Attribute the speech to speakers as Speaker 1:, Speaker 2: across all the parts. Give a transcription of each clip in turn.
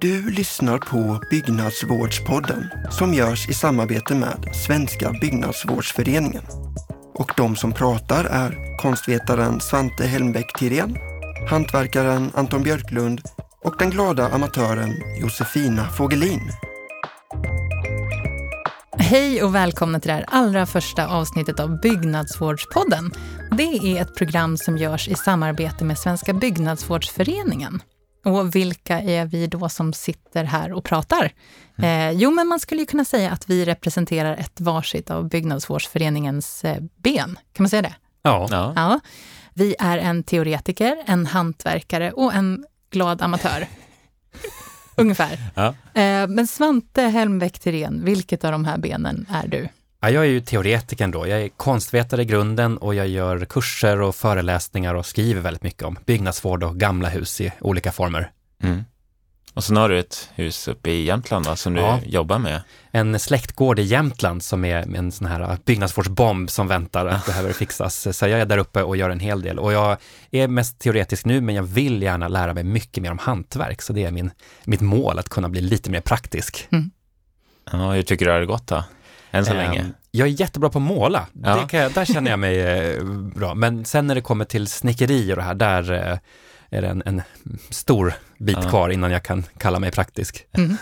Speaker 1: Du lyssnar på Byggnadsvårdspodden som görs i samarbete med Svenska Byggnadsvårdsföreningen. Och de som pratar är konstvetaren Svante Helmbäck Tirén, hantverkaren Anton Björklund och den glada amatören Josefina Fågelin.
Speaker 2: Hej och välkomna till det här allra första avsnittet av Byggnadsvårdspodden. Det är ett program som görs i samarbete med Svenska Byggnadsvårdsföreningen. Och vilka är vi då som sitter här och pratar? Mm. Eh, jo, men man skulle ju kunna säga att vi representerar ett varsitt av Byggnadsvårdsföreningens eh, ben. Kan man säga det?
Speaker 3: Ja. ja.
Speaker 2: ja. Vi är en teoretiker, en hantverkare och en glad amatör. Ungefär. Ja. Eh, men Svante Helmbäck Thirén, vilket av de här benen är du?
Speaker 3: Ja, jag är ju teoretiker då. Jag är konstvetare i grunden och jag gör kurser och föreläsningar och skriver väldigt mycket om byggnadsvård och gamla hus i olika former. Mm.
Speaker 4: Och sen har du ett hus uppe i Jämtland va, som ja. du jobbar med?
Speaker 3: En släktgård i Jämtland som är en sån här byggnadsvårdsbomb som väntar att behöver fixas. Så jag är där uppe och gör en hel del. Och jag är mest teoretisk nu, men jag vill gärna lära mig mycket mer om hantverk. Så det är min, mitt mål, att kunna bli lite mer praktisk. Mm.
Speaker 4: Ja, hur tycker du det har gått då? Än så um, länge?
Speaker 3: Jag är jättebra på att måla. Ja. Jag, där känner jag mig eh, bra. Men sen när det kommer till snickeri och det här, där eh, är det en, en stor bit ja. kvar innan jag kan kalla mig praktisk. Mm.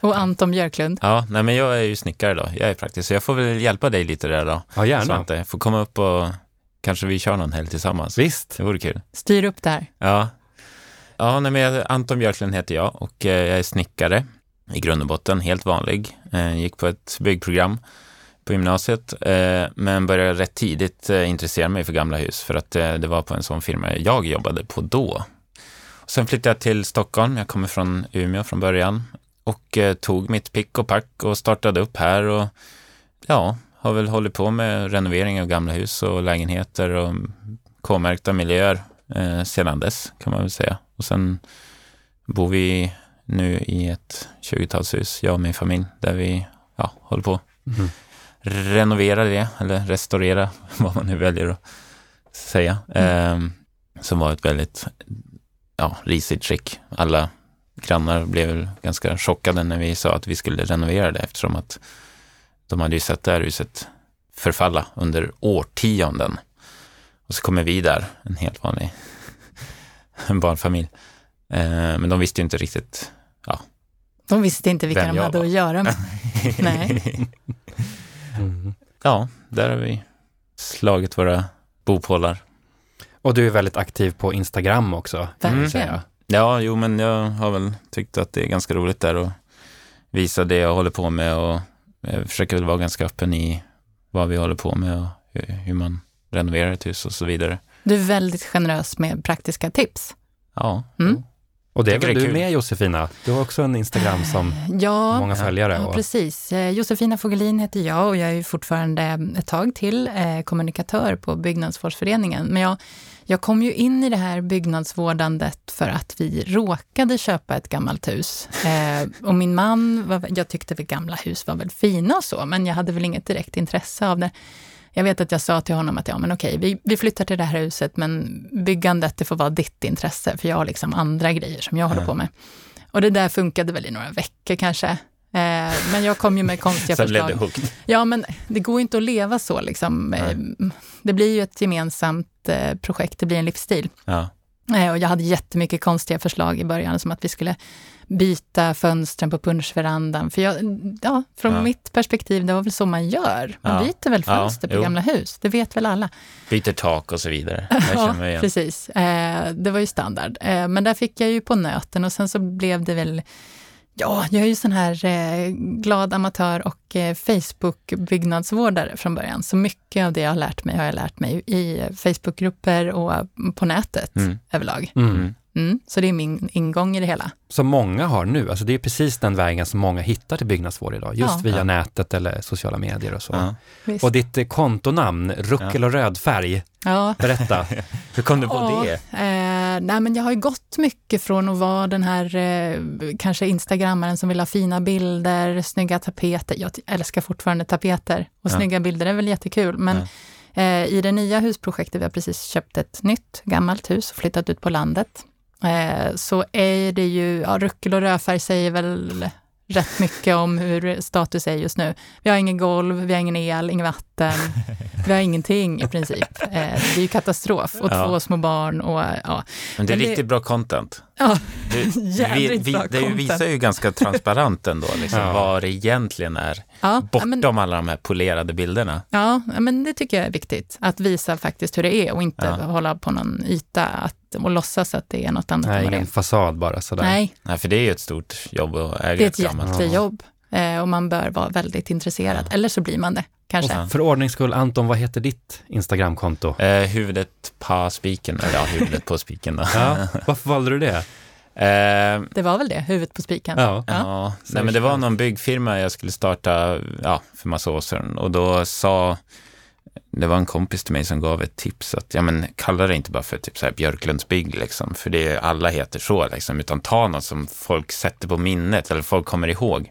Speaker 2: Och Anton Björklund?
Speaker 4: Ja, nej men jag är ju snickare då. Jag är praktisk, så jag får väl hjälpa dig lite där då.
Speaker 3: Ja, gärna.
Speaker 4: Svante. Får komma upp och kanske vi kör någon helg tillsammans.
Speaker 3: Visst.
Speaker 4: Det vore kul.
Speaker 2: Styr upp där.
Speaker 4: Ja. Ja, nej men Anton Björklund heter jag och eh, jag är snickare i grund och botten, helt vanlig. Eh, gick på ett byggprogram på gymnasiet, eh, men började rätt tidigt eh, intressera mig för gamla hus för att det var på en sån firma jag jobbade på då. Sen flyttade jag till Stockholm, jag kommer från Umeå från början och tog mitt pick och pack och startade upp här och ja, har väl hållit på med renovering av gamla hus och lägenheter och K-märkta miljöer eh, sedan dess kan man väl säga. Och sen bor vi nu i ett 20-talshus, jag och min familj, där vi ja, håller på mm. renovera det, eller restaurera, vad man nu väljer att säga. Mm. Eh, som var ett väldigt ja, risigt skick. Alla grannar blev ganska chockade när vi sa att vi skulle renovera det eftersom att de hade ju sett det här huset förfalla under årtionden. Och så kommer vi där, en helt vanlig barnfamilj. Eh, men de visste ju inte riktigt ja.
Speaker 2: De visste inte vilka de hade var. att göra med. Nej.
Speaker 4: Mm. Ja, där har vi slagit våra bopålar.
Speaker 3: Och du är väldigt aktiv på Instagram också.
Speaker 2: Verkligen. Mm.
Speaker 4: Ja, jo, men jag har väl tyckt att det är ganska roligt där att visa det jag håller på med och jag försöker väl vara ganska öppen i vad vi håller på med och hur man renoverar ett hus och så vidare.
Speaker 2: Du är väldigt generös med praktiska tips.
Speaker 4: Ja. Mm.
Speaker 3: Och det är väl du kul. med Josefina? Du har också en Instagram som ja, många följare.
Speaker 2: Ja, precis. Eh, Josefina Fogelin heter jag och jag är fortfarande ett tag till eh, kommunikatör på Byggnadsvårdsföreningen. Men jag, jag kom ju in i det här byggnadsvårdandet för att vi råkade köpa ett gammalt hus. Eh, och min man, var, jag tyckte att gamla hus var väl fina och så, men jag hade väl inget direkt intresse av det. Jag vet att jag sa till honom att ja, men okej, vi, vi flyttar till det här huset, men byggandet, det får vara ditt intresse, för jag har liksom andra grejer som jag håller på med. Och det där funkade väl i några veckor kanske. Eh, men jag kom ju med konstiga
Speaker 4: Sen
Speaker 2: förslag.
Speaker 4: Blev det hooked.
Speaker 2: Ja, men det går ju inte att leva så liksom. Eh, det blir ju ett gemensamt eh, projekt, det blir en livsstil. Ja. Och jag hade jättemycket konstiga förslag i början, som att vi skulle byta fönstren på punschverandan. För jag, ja, från ja. mitt perspektiv, det var väl så man gör. Man ja. byter väl fönster ja, på jo. gamla hus, det vet väl alla.
Speaker 4: Byter tak och så vidare.
Speaker 2: ja, precis. Eh, det var ju standard. Eh, men där fick jag ju på nöten och sen så blev det väl Ja, jag är ju sån här eh, glad amatör och eh, Facebook-byggnadsvårdare från början. Så mycket av det jag har lärt mig har jag lärt mig i Facebookgrupper och på nätet mm. överlag. Mm. Mm, så det är min ingång i det hela.
Speaker 3: Som många har nu, alltså det är precis den vägen som många hittar till byggnadsvård idag, just ja. via ja. nätet eller sociala medier och så. Ja. Och ditt eh, kontonamn, Ruckel och rödfärg, ja. berätta, hur kom du på
Speaker 2: ja,
Speaker 3: det?
Speaker 2: Eh, nej men jag har ju gått mycket från att vara den här eh, kanske instagrammaren som vill ha fina bilder, snygga tapeter. Jag älskar fortfarande tapeter och snygga bilder är väl jättekul, men eh, i det nya husprojektet, vi har precis köpt ett nytt gammalt hus och flyttat ut på landet eh, så är det ju, ja, ruckel och rödfärg säger väl rätt mycket om hur status är just nu. Vi har ingen golv, vi har ingen el, inget vatten, vi har ingenting i princip. Eh, det är ju katastrof och
Speaker 4: Ja.
Speaker 2: två små barn och ja.
Speaker 4: Men det är
Speaker 2: Men det-
Speaker 4: riktigt bra content.
Speaker 2: ja
Speaker 4: Det,
Speaker 2: Jävligt bra
Speaker 4: det
Speaker 2: content.
Speaker 4: visar ju ganska transparent ändå, liksom,
Speaker 3: Ja.
Speaker 4: vad det egentligen är.
Speaker 2: ja, ja, men,
Speaker 4: Bortom alla de här polerade bilderna.
Speaker 2: ja, men det tycker jag är viktigt. Att visa faktiskt hur det är och inte
Speaker 4: Ja.
Speaker 2: hålla på någon yta att, och låtsas att det är något annat
Speaker 3: Nej,
Speaker 2: än vad det
Speaker 3: ingen fasad bara sådär.
Speaker 2: Nej,
Speaker 4: Nej, för det är ju ett stort jobb att äga
Speaker 2: det är ett
Speaker 4: gammalt.
Speaker 2: jättejobb eh, och man bör vara väldigt intresserad.
Speaker 4: Ja.
Speaker 2: Eller så blir man det, kanske.
Speaker 4: Ja.
Speaker 3: För ordnings skull, Anton, vad heter ditt Instagramkonto?
Speaker 4: Eh, huvudet på spiken, eller ja, huvudet på spiken då.
Speaker 3: Ja, varför valde du det?
Speaker 4: Eh,
Speaker 2: Det var väl det, huvudet på spiken.
Speaker 3: Ja.
Speaker 4: Ja, nej, men det var någon byggfirma jag skulle starta ja, för massa år sedan och då sa, det var en kompis till mig som gav ett tips att ja, men kalla det inte bara för typ så här Björklunds bygg, liksom, för det är, alla heter så, liksom, utan ta något som folk sätter på minnet eller folk kommer ihåg.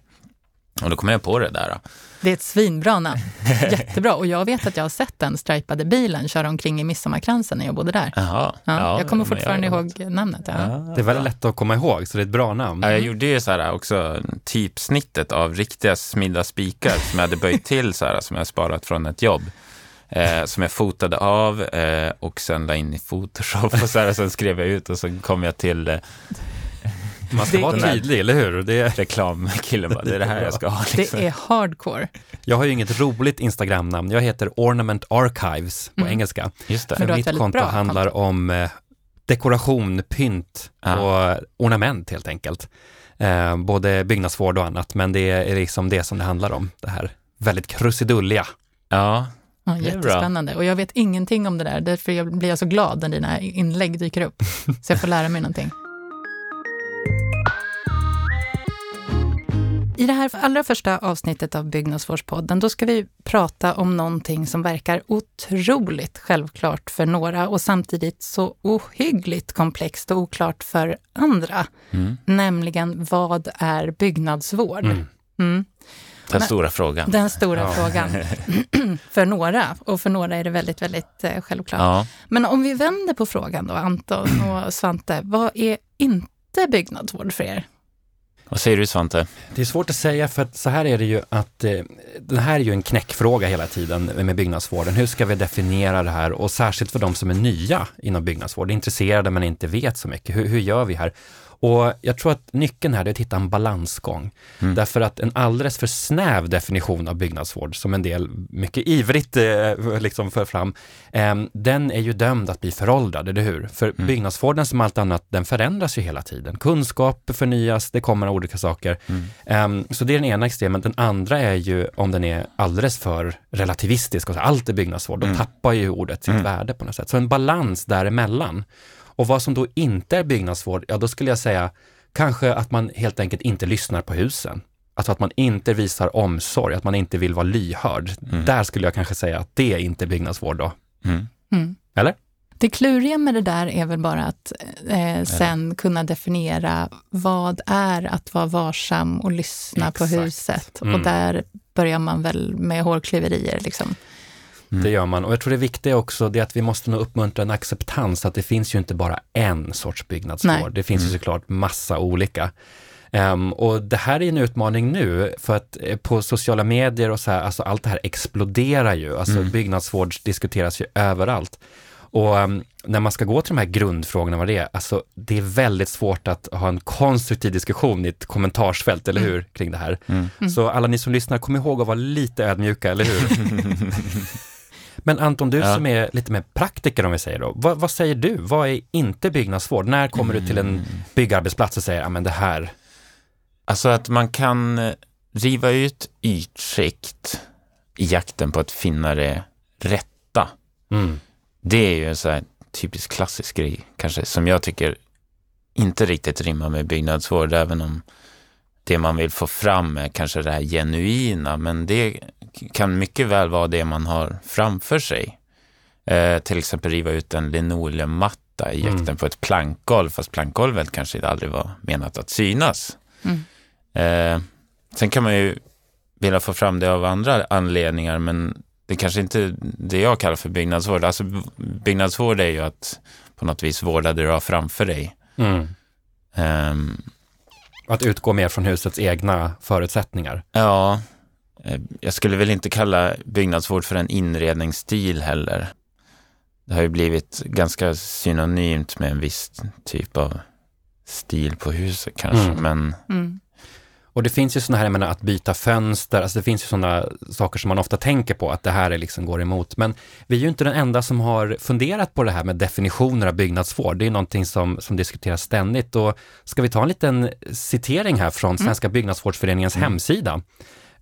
Speaker 4: Och då kom jag på det där. Då.
Speaker 2: Det är ett svinbra namn. Jättebra. Och jag vet att jag har sett den stripade bilen köra omkring i Midsommarkransen när jag bodde där.
Speaker 4: Jaha.
Speaker 2: Ja, jag kommer fortfarande
Speaker 4: jag-
Speaker 2: ihåg namnet. Ja.
Speaker 4: Ja,
Speaker 3: Det är väldigt lätt att komma ihåg, så det är ett bra namn.
Speaker 4: Ja, jag gjorde ju så här också typsnittet av riktiga smidda spikar som jag hade böjt till så här, som jag sparat från ett jobb. Eh, som jag fotade av eh, och sen la in i Photoshop och så här, och sen skrev jag ut och så kom jag till eh,
Speaker 3: Man ska
Speaker 2: Det
Speaker 3: vara
Speaker 2: är-
Speaker 3: tydlig, eller hur? Det,
Speaker 4: reklamkillen bara, det är det här jag ska ha. Liksom.
Speaker 2: Det är hardcore.
Speaker 3: jag har ju inget roligt Instagramnamn. Jag heter Ornament Archives på
Speaker 2: Mm.
Speaker 3: engelska.
Speaker 4: Just det.
Speaker 2: ett
Speaker 3: Mitt konto handlar om eh, dekoration, pynt
Speaker 4: Ja.
Speaker 3: och ornament helt enkelt. Eh, både byggnadsvård och annat, men det är liksom det som det handlar om. Det här väldigt krusidulliga.
Speaker 4: Ja,
Speaker 2: Ja,
Speaker 4: är
Speaker 2: jättespännande. Och jag vet ingenting om det där. Därför jag blir jag så glad när dina inlägg dyker upp. Så jag får lära mig någonting. I det här allra första avsnittet av Byggnadsvårdspodden, då ska vi prata om någonting som verkar otroligt självklart för några och samtidigt så ohyggligt komplext och oklart för andra.
Speaker 4: mm.
Speaker 2: Nämligen, vad är byggnadsvård?
Speaker 3: Mm.
Speaker 2: Mm.
Speaker 4: den
Speaker 2: Men-
Speaker 4: stora frågan.
Speaker 2: Den stora
Speaker 3: Ja.
Speaker 2: frågan. för några, och för några är det väldigt, väldigt eh, självklart.
Speaker 4: Ja.
Speaker 2: Men om vi vänder på frågan då, Anton och Svante, vad är inte byggnadsvård för er?
Speaker 4: Vad säger du Svante?
Speaker 3: Det är svårt att säga för att så här är det ju att eh, det här är ju en knäckfråga hela tiden med byggnadsvården. Hur ska vi definiera det här och särskilt för de som är nya inom byggnadsvård, intresserade men inte vet så mycket. Hur, hur gör vi här? Och jag tror att nyckeln här är att hitta en balansgång.
Speaker 4: Mm.
Speaker 3: Därför att en alldeles för snäv definition av byggnadsvård, som en del mycket ivrigt eh, liksom för fram, eh, den är ju dömd att bli föråldrad, eller hur? För
Speaker 4: Mm.
Speaker 3: byggnadsvården som allt annat, den förändras ju hela tiden. Kunskap förnyas, det kommer olika saker.
Speaker 4: Mm.
Speaker 3: Ehm, så det är den ena extremen. Den andra är ju om den är alldeles för relativistisk och så, allt är byggnadsvård, då
Speaker 4: Mm.
Speaker 3: tappar ju ordet sitt
Speaker 4: Mm.
Speaker 3: värde på något sätt. Så en balans däremellan. Och vad som då inte är byggnadsvård, ja då skulle jag säga kanske att man helt enkelt inte lyssnar på husen. Alltså att man inte visar omsorg, att man inte vill vara lyhörd.
Speaker 4: Mm.
Speaker 3: Där skulle jag kanske säga att det är inte byggnadsvård då.
Speaker 4: Mm.
Speaker 2: Mm.
Speaker 3: Eller?
Speaker 2: Det kluriga med det där är väl bara att eh, sen kunna definiera vad är att vara varsam och lyssna på
Speaker 3: Exakt.
Speaker 2: huset.
Speaker 3: Mm.
Speaker 2: Och där börjar man väl med hårklyverier. Liksom.
Speaker 4: Mm.
Speaker 3: Det gör man. Och jag tror det viktiga också det är att vi måste nog uppmuntra en acceptans att det finns ju inte bara en sorts byggnadsvård.
Speaker 2: Nej.
Speaker 3: Det finns ju
Speaker 4: Mm.
Speaker 3: såklart massa olika. Ehm, och det här är en utmaning nu för att eh, på sociala medier och så här, alltså allt det här exploderar ju. Alltså
Speaker 4: Mm.
Speaker 3: byggnadsvård diskuteras ju överallt. Och ehm, när man ska gå till de här grundfrågorna vad det är, alltså det är väldigt svårt att ha en konstruktiv diskussion i ett kommentarsfält, eller
Speaker 2: Mm.
Speaker 3: hur, kring det här.
Speaker 4: Mm.
Speaker 2: Mm.
Speaker 3: Så alla ni som lyssnar, kom ihåg att vara lite ödmjuka, eller hur? Men Anton, du
Speaker 4: Ja.
Speaker 3: som är lite mer praktiker om vi säger då, vad, vad säger du? Vad är inte byggnadsvård? När kommer du till en
Speaker 4: Mm.
Speaker 3: byggarbetsplats och säger, ja men det här,
Speaker 4: Alltså att man kan eh, riva ut ytskikt i jakten på att finna det rätta.
Speaker 3: mm,
Speaker 4: Det är ju en så här typisk klassisk grej, kanske, som jag tycker inte riktigt rimmar med byggnadsvård, även om det man vill få fram är kanske det här genuina, men det kan mycket väl vara det man har framför sig. Eh, till exempel riva ut en linoleummatta i jakten
Speaker 3: Mm.
Speaker 4: på ett plankgolv, fast plankgolvet kanske aldrig var menat att synas.
Speaker 2: Mm.
Speaker 4: Eh, sen kan man ju vilja få fram det av andra anledningar, men det är kanske inte det jag kallar för byggnadsvård. Alltså byggnadsvård är ju att på något vis vårda det du har framför dig.
Speaker 3: Mm.
Speaker 4: Ehm,
Speaker 3: Att utgå mer från husets egna förutsättningar.
Speaker 4: ja, eh, jag skulle väl inte kalla byggnadsvård för en inredningsstil heller. Det har ju blivit ganska synonymt med en viss typ av stil på huset kanske,
Speaker 3: Mm.
Speaker 4: men
Speaker 2: Mm.
Speaker 3: Och det finns ju sådana här, jag menar att byta fönster, alltså det finns ju sådana saker som man ofta tänker på, att det här är liksom går emot. Men vi är ju inte den enda som har funderat på det här med definitioner av byggnadsvård. Det är någonting som, som diskuteras ständigt. Och ska vi ta en liten citering här från Svenska byggnadsvårdsföreningens hemsida.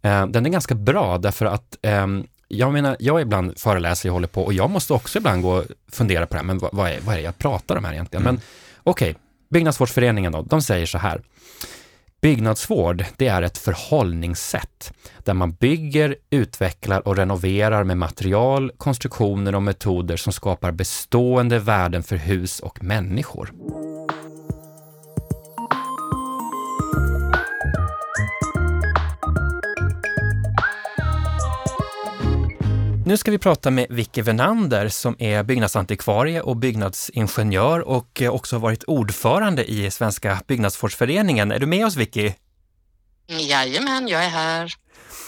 Speaker 3: Eh, den är ganska bra därför att ehm, jag menar, jag ibland föreläser och håller på och jag måste också ibland gå och fundera på det här, men vad, vad, är, vad är det jag pratar om här egentligen? Men okej, Byggnadsvårdsföreningen då, de säger så här. Byggnadsvård, det är ett förhållningssätt där man bygger, utvecklar och renoverar med material, konstruktioner och metoder som skapar bestående värden för hus och människor. Nu ska vi prata med Vicky Venander som är byggnadsantikvarie och byggnadsingenjör och också varit ordförande i Svenska byggnadsvårdsföreningen. Är du med oss Vicky?
Speaker 5: Jajamän, jag är här.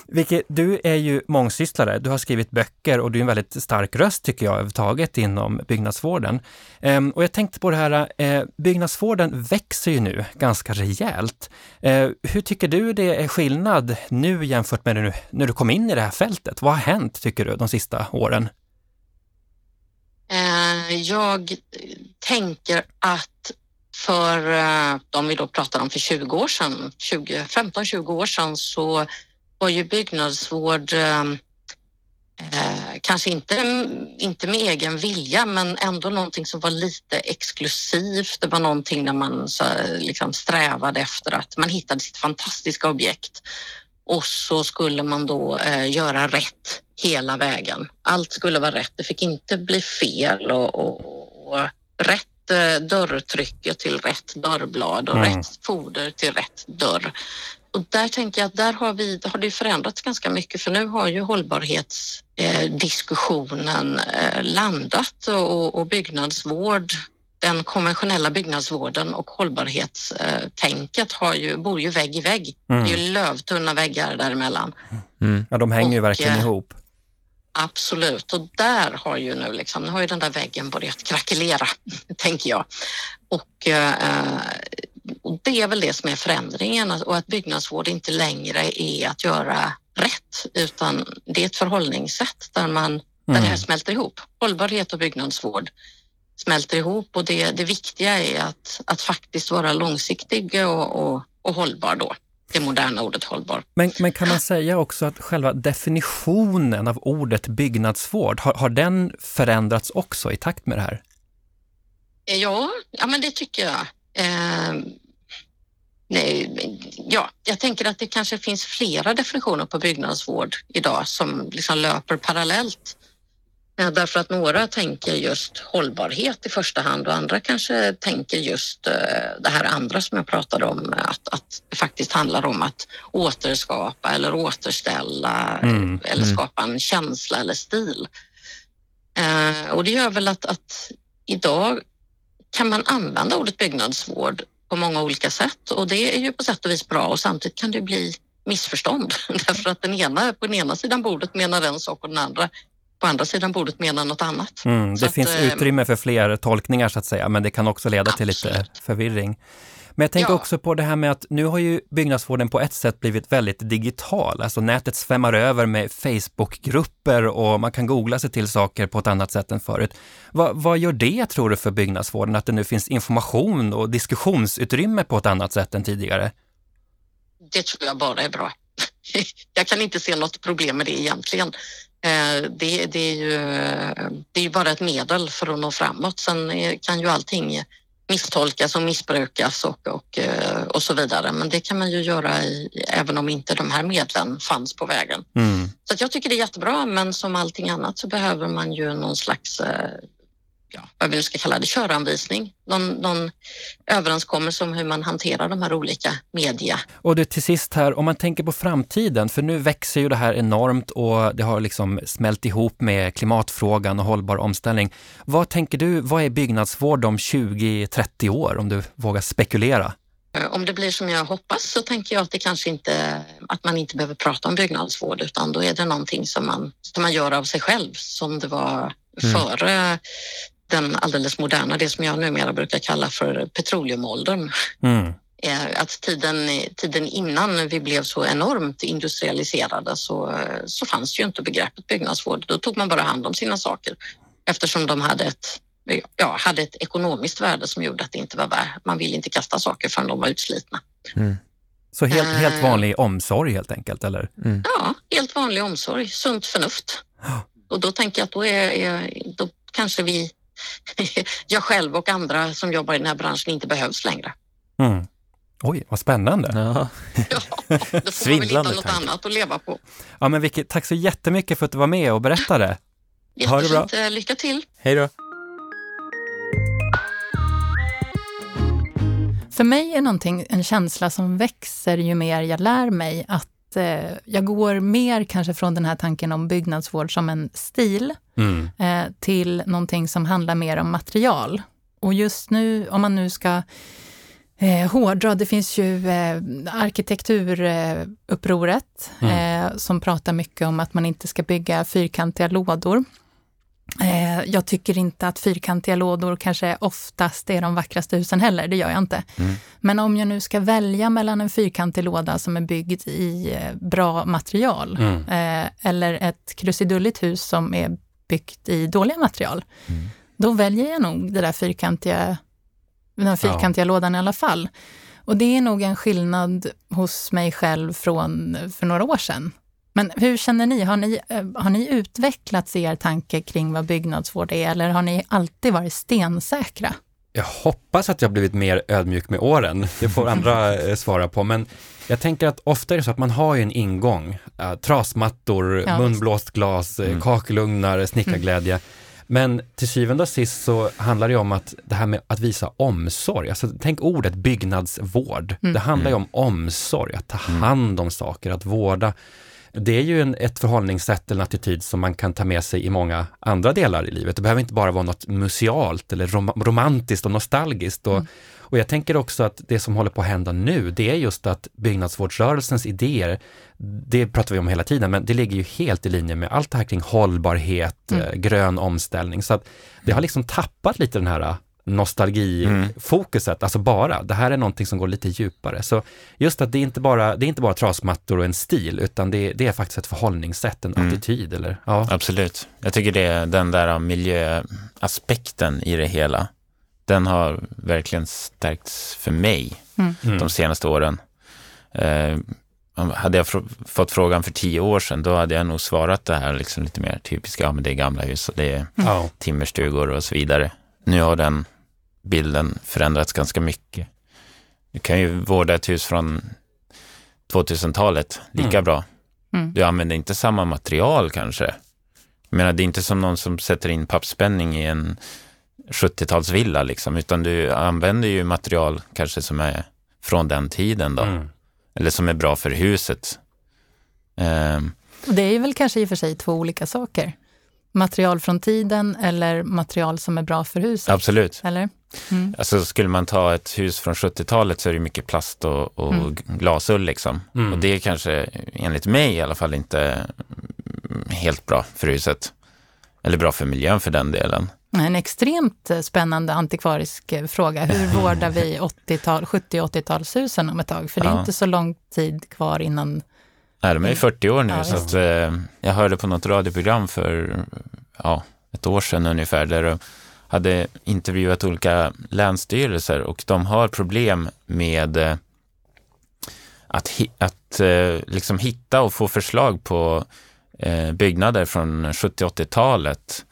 Speaker 3: Vicky, du är ju mångsysslare. Du har skrivit böcker och du är en väldigt stark röst tycker jag överhuvudtaget inom byggnadsvården. Ehm, och jag tänkte på det här, eh, byggnadsvården växer ju nu ganska rejält. Ehm, hur tycker du det är skillnad nu jämfört med när du, när du kom in i det här fältet? Vad har hänt tycker du de sista åren?
Speaker 5: Ehm, jag tänker att för, de om vi då pratar om för 20 år sedan, 20, 15-20 år sedan, så var ju byggnadsvård eh, eh, kanske inte, inte med egen vilja, men ändå någonting som var lite exklusivt. Det var någonting där man så, liksom strävade efter att man hittade sitt fantastiska objekt och så skulle man då eh, göra rätt hela vägen. Allt skulle vara rätt. Det fick inte bli fel och, och, och rätt eh, dörrtrycke till rätt dörrblad och
Speaker 3: Mm.
Speaker 5: rätt foder till rätt dörr. Och där tänker jag att där har, vi, har det förändrats ganska mycket för nu har ju hållbarhetsdiskussionen eh, eh, landat och, och byggnadsvård den konventionella byggnadsvården och hållbarhetstänket har ju, bor ju vägg i vägg.
Speaker 3: Mm.
Speaker 5: Det är ju lövtunna väggar däremellan.
Speaker 4: mm,
Speaker 3: Ja, de hänger ju
Speaker 5: Och,
Speaker 3: verkligen
Speaker 5: eh,
Speaker 3: ihop.
Speaker 5: Absolut, och där har ju nu liksom, nu har ju den där väggen börjat krackelera, tänker jag. Och, eh, och det är väl det som är förändringen och att byggnadsvård inte längre är att göra rätt utan det är ett förhållningssätt där, man, där det här
Speaker 3: Mm.
Speaker 5: smälter ihop. Hållbarhet och byggnadsvård smälter ihop och det, det viktiga är att, att faktiskt vara långsiktig och, och, och hållbar då. Det moderna ordet hållbar.
Speaker 3: Men, men kan man säga också att själva definitionen av ordet byggnadsvård, har, har den förändrats också i takt med det här?
Speaker 5: Ja, ja men det tycker jag. Eh, nej, ja, jag tänker att det kanske finns flera definitioner på byggnadsvård idag som liksom löper parallellt. Eh, därför att några tänker just hållbarhet i första hand och andra kanske tänker just eh, det här andra som jag pratade om, att, att det faktiskt handlar om att återskapa eller återställa
Speaker 3: Mm,
Speaker 5: eller
Speaker 4: mm.
Speaker 5: skapa en känsla eller stil. Eh, och det gör väl att, att idag kan man använda ordet byggnadsvård på många olika sätt och det är ju på sätt och vis bra och samtidigt kan det bli missförstånd därför att den ena på den ena sidan bordet menar en sak och den andra på andra sidan bordet menar något annat.
Speaker 3: Mm,
Speaker 5: Så
Speaker 3: det
Speaker 5: att,
Speaker 3: finns
Speaker 5: eh,
Speaker 3: utrymme för fler tolkningar så att säga, men det kan också leda till lite
Speaker 5: Absolut.
Speaker 3: förvirring. Men jag tänker
Speaker 5: Ja.
Speaker 3: också på det här med att nu har ju byggnadsvården på ett sätt blivit väldigt digital. Alltså nätet svämmar över med Facebookgrupper och man kan googla sig till saker på ett annat sätt än förut. Vad, vad gör det, tror du, för byggnadsvården? Att det nu finns information och diskussionsutrymme på ett annat sätt än tidigare?
Speaker 5: Det tror jag bara är bra. Jag kan inte se något problem med det egentligen. Eh, Det, det, är ju, det är ju bara ett medel för att nå framåt. Sen är- kan ju allting misstolkas och missbrukas och, och, eh, och så vidare. Men det kan man ju göra i, även om inte de här medlen fanns på vägen.
Speaker 3: Mm.
Speaker 5: Så jag tycker det är jättebra, men som allting annat så behöver man ju någon slags eh, ja, vad vi ska kalla det, köranvisning, någon, någon överenskommelse om hur man hanterar de här olika media.
Speaker 3: Och det till sist här, om man tänker på framtiden, för nu växer ju det här enormt och det har liksom smält ihop med klimatfrågan och hållbar omställning. Vad tänker du, vad är byggnadsvård om 20-30 år, om du vågar spekulera?
Speaker 5: Eh, om det blir som jag hoppas så tänker jag att det kanske inte, att man inte behöver prata om byggnadsvård utan då är det någonting som man, som man gör av sig själv som det var mm. före den alldeles moderna, det som jag numera brukar kalla för petroleumåldern. Mm. Att tiden, tiden innan vi blev så enormt industrialiserade så, så fanns ju inte begreppet byggnadsvård. Då tog man bara hand om sina saker eftersom de hade ett, ja, hade ett ekonomiskt värde som gjorde att det inte var värt. Man ville inte kasta saker förrän de var utslitna. Mm.
Speaker 3: Så helt, helt eh. vanlig omsorg helt enkelt, eller?
Speaker 5: Mm. Ja, helt vanlig omsorg, sunt förnuft. Och då tänker jag att då, är, är, då kanske vi jag själv och andra som jobbar i den här branschen inte behövs längre.
Speaker 3: Mm. Oj, vad spännande.
Speaker 5: Ja. ja, då får man väl hitta något tanke. annat att leva på.
Speaker 3: Ja, men Vicky, tack så jättemycket för att du var med och berättade.
Speaker 5: Ha det bra. Eh, lycka till.
Speaker 3: Hej då.
Speaker 2: För mig är någonting en känsla som växer ju mer jag lär mig att jag går mer kanske från den här tanken om byggnadsvård som en stil mm. eh, till någonting som handlar mer om material. Och just nu, om man nu ska eh, hårdra, det finns ju eh, arkitekturupproret mm. eh, som pratar mycket om att man inte ska bygga fyrkantiga lådor. Eh, jag tycker inte att fyrkantiga lådor kanske oftast är de vackraste husen heller, det gör jag inte. Mm. Men om jag nu ska välja mellan en fyrkantig låda som är byggd i eh, bra material mm. Eh, eller ett krusidulligt hus som är byggt i dåliga material, mm. då väljer jag nog det där fyrkantiga, den fyrkantiga ja. lådan i alla fall. Och det är nog en skillnad hos mig själv från för några år sedan. Men hur känner ni? Har ni, eh, har ni utvecklats er tanke kring vad byggnadsvård är eller har ni alltid varit stensäkra?
Speaker 3: Jag hoppas att jag blivit mer ödmjuk med åren. Det får andra eh, svara på. Men jag tänker att ofta är det så att man har ju en ingång. Äh, trasmattor, ja, munblåst glas, mm. kakelugnar, snickarglädje. Mm. Men till syvende och sist så handlar det om att det här med att visa omsorg. Alltså, tänk ordet byggnadsvård. Mm. Det handlar ju om omsorg, att ta mm. hand om saker, att vårda det är ju en, ett förhållningssätt eller en attityd som man kan ta med sig i många andra delar i livet. Det behöver inte bara vara något musealt eller rom romantiskt och nostalgiskt. Och, mm. och jag tänker också att det som håller på att hända nu, det är just att byggnadsvårdsrörelsens idéer, det pratar vi om hela tiden, men det ligger ju helt i linje med allt det här kring hållbarhet, mm. Eh, grön omställning. Så att det har liksom tappat lite den här nostalgifokuset, mm. alltså bara, det här är någonting som går lite djupare. Så just att det är inte bara, det är inte bara trasmattor och en stil, utan det, det är faktiskt ett förhållningssätt, en mm. attityd. Eller,
Speaker 4: ja. Absolut. Jag tycker det är den där miljöaspekten i det hela, den har verkligen stärkts för mig mm. mm. de senaste åren. Eh, hade jag fått frågan för tio år sedan, då hade jag nog svarat det här liksom lite mer typiska, ja men det är gamla hus och det är mm. timmerstugor och så vidare. Nu har den bilden förändrats ganska mycket. Du kan ju vårda ett hus från 2000-talet lika mm. bra. Mm. Du använder inte samma material kanske. Jag menar, det är inte som någon som sätter in pappspänning i en 70-talsvilla, liksom, utan du använder ju material kanske som är från den tiden då. Mm. Eller som är bra för huset.
Speaker 2: Um, det är väl kanske i och för sig två olika saker material från tiden eller material som är bra för huset?
Speaker 4: Absolut.
Speaker 2: Eller?
Speaker 4: Mm. Alltså skulle man ta ett hus från 70-talet så är det mycket plast och, och mm. glasull liksom. Mm. Och det är kanske, enligt mig i alla fall, inte helt bra för huset. Eller bra för miljön för den delen.
Speaker 2: En extremt spännande antikvarisk eh, fråga. Hur vårdar vi 80-tal, 70 80-talshusen om ett tag? För det är ja. inte så lång tid kvar innan
Speaker 4: Nej, de är 40 år nu, ja, så att, eh, jag hörde på något radioprogram för ja, ett år sedan ungefär, där hade intervjuat olika länsstyrelser och de har problem med eh, att, att eh, liksom hitta och få förslag på eh, byggnader från 70-80-talet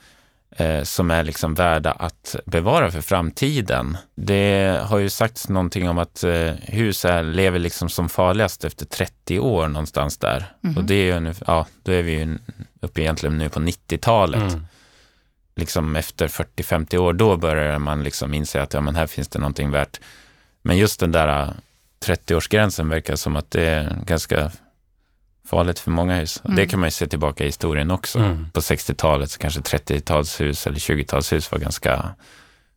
Speaker 4: eh, som är liksom värda att bevara för framtiden. Det har ju sagts någonting om att hus är, lever liksom som farligast efter 30 år någonstans där. Mm. Och det är ju, ja, då är vi ju uppe egentligen nu på 90-talet. Mm. Liksom efter 40-50 år, då börjar man liksom inse att ja, men här finns det någonting värt. Men just den där 30-årsgränsen verkar som att det är ganska farligt för många hus. Mm. Det kan man ju se tillbaka i historien också. Mm. På 60-talet så kanske 30-talshus eller 20-talshus var ganska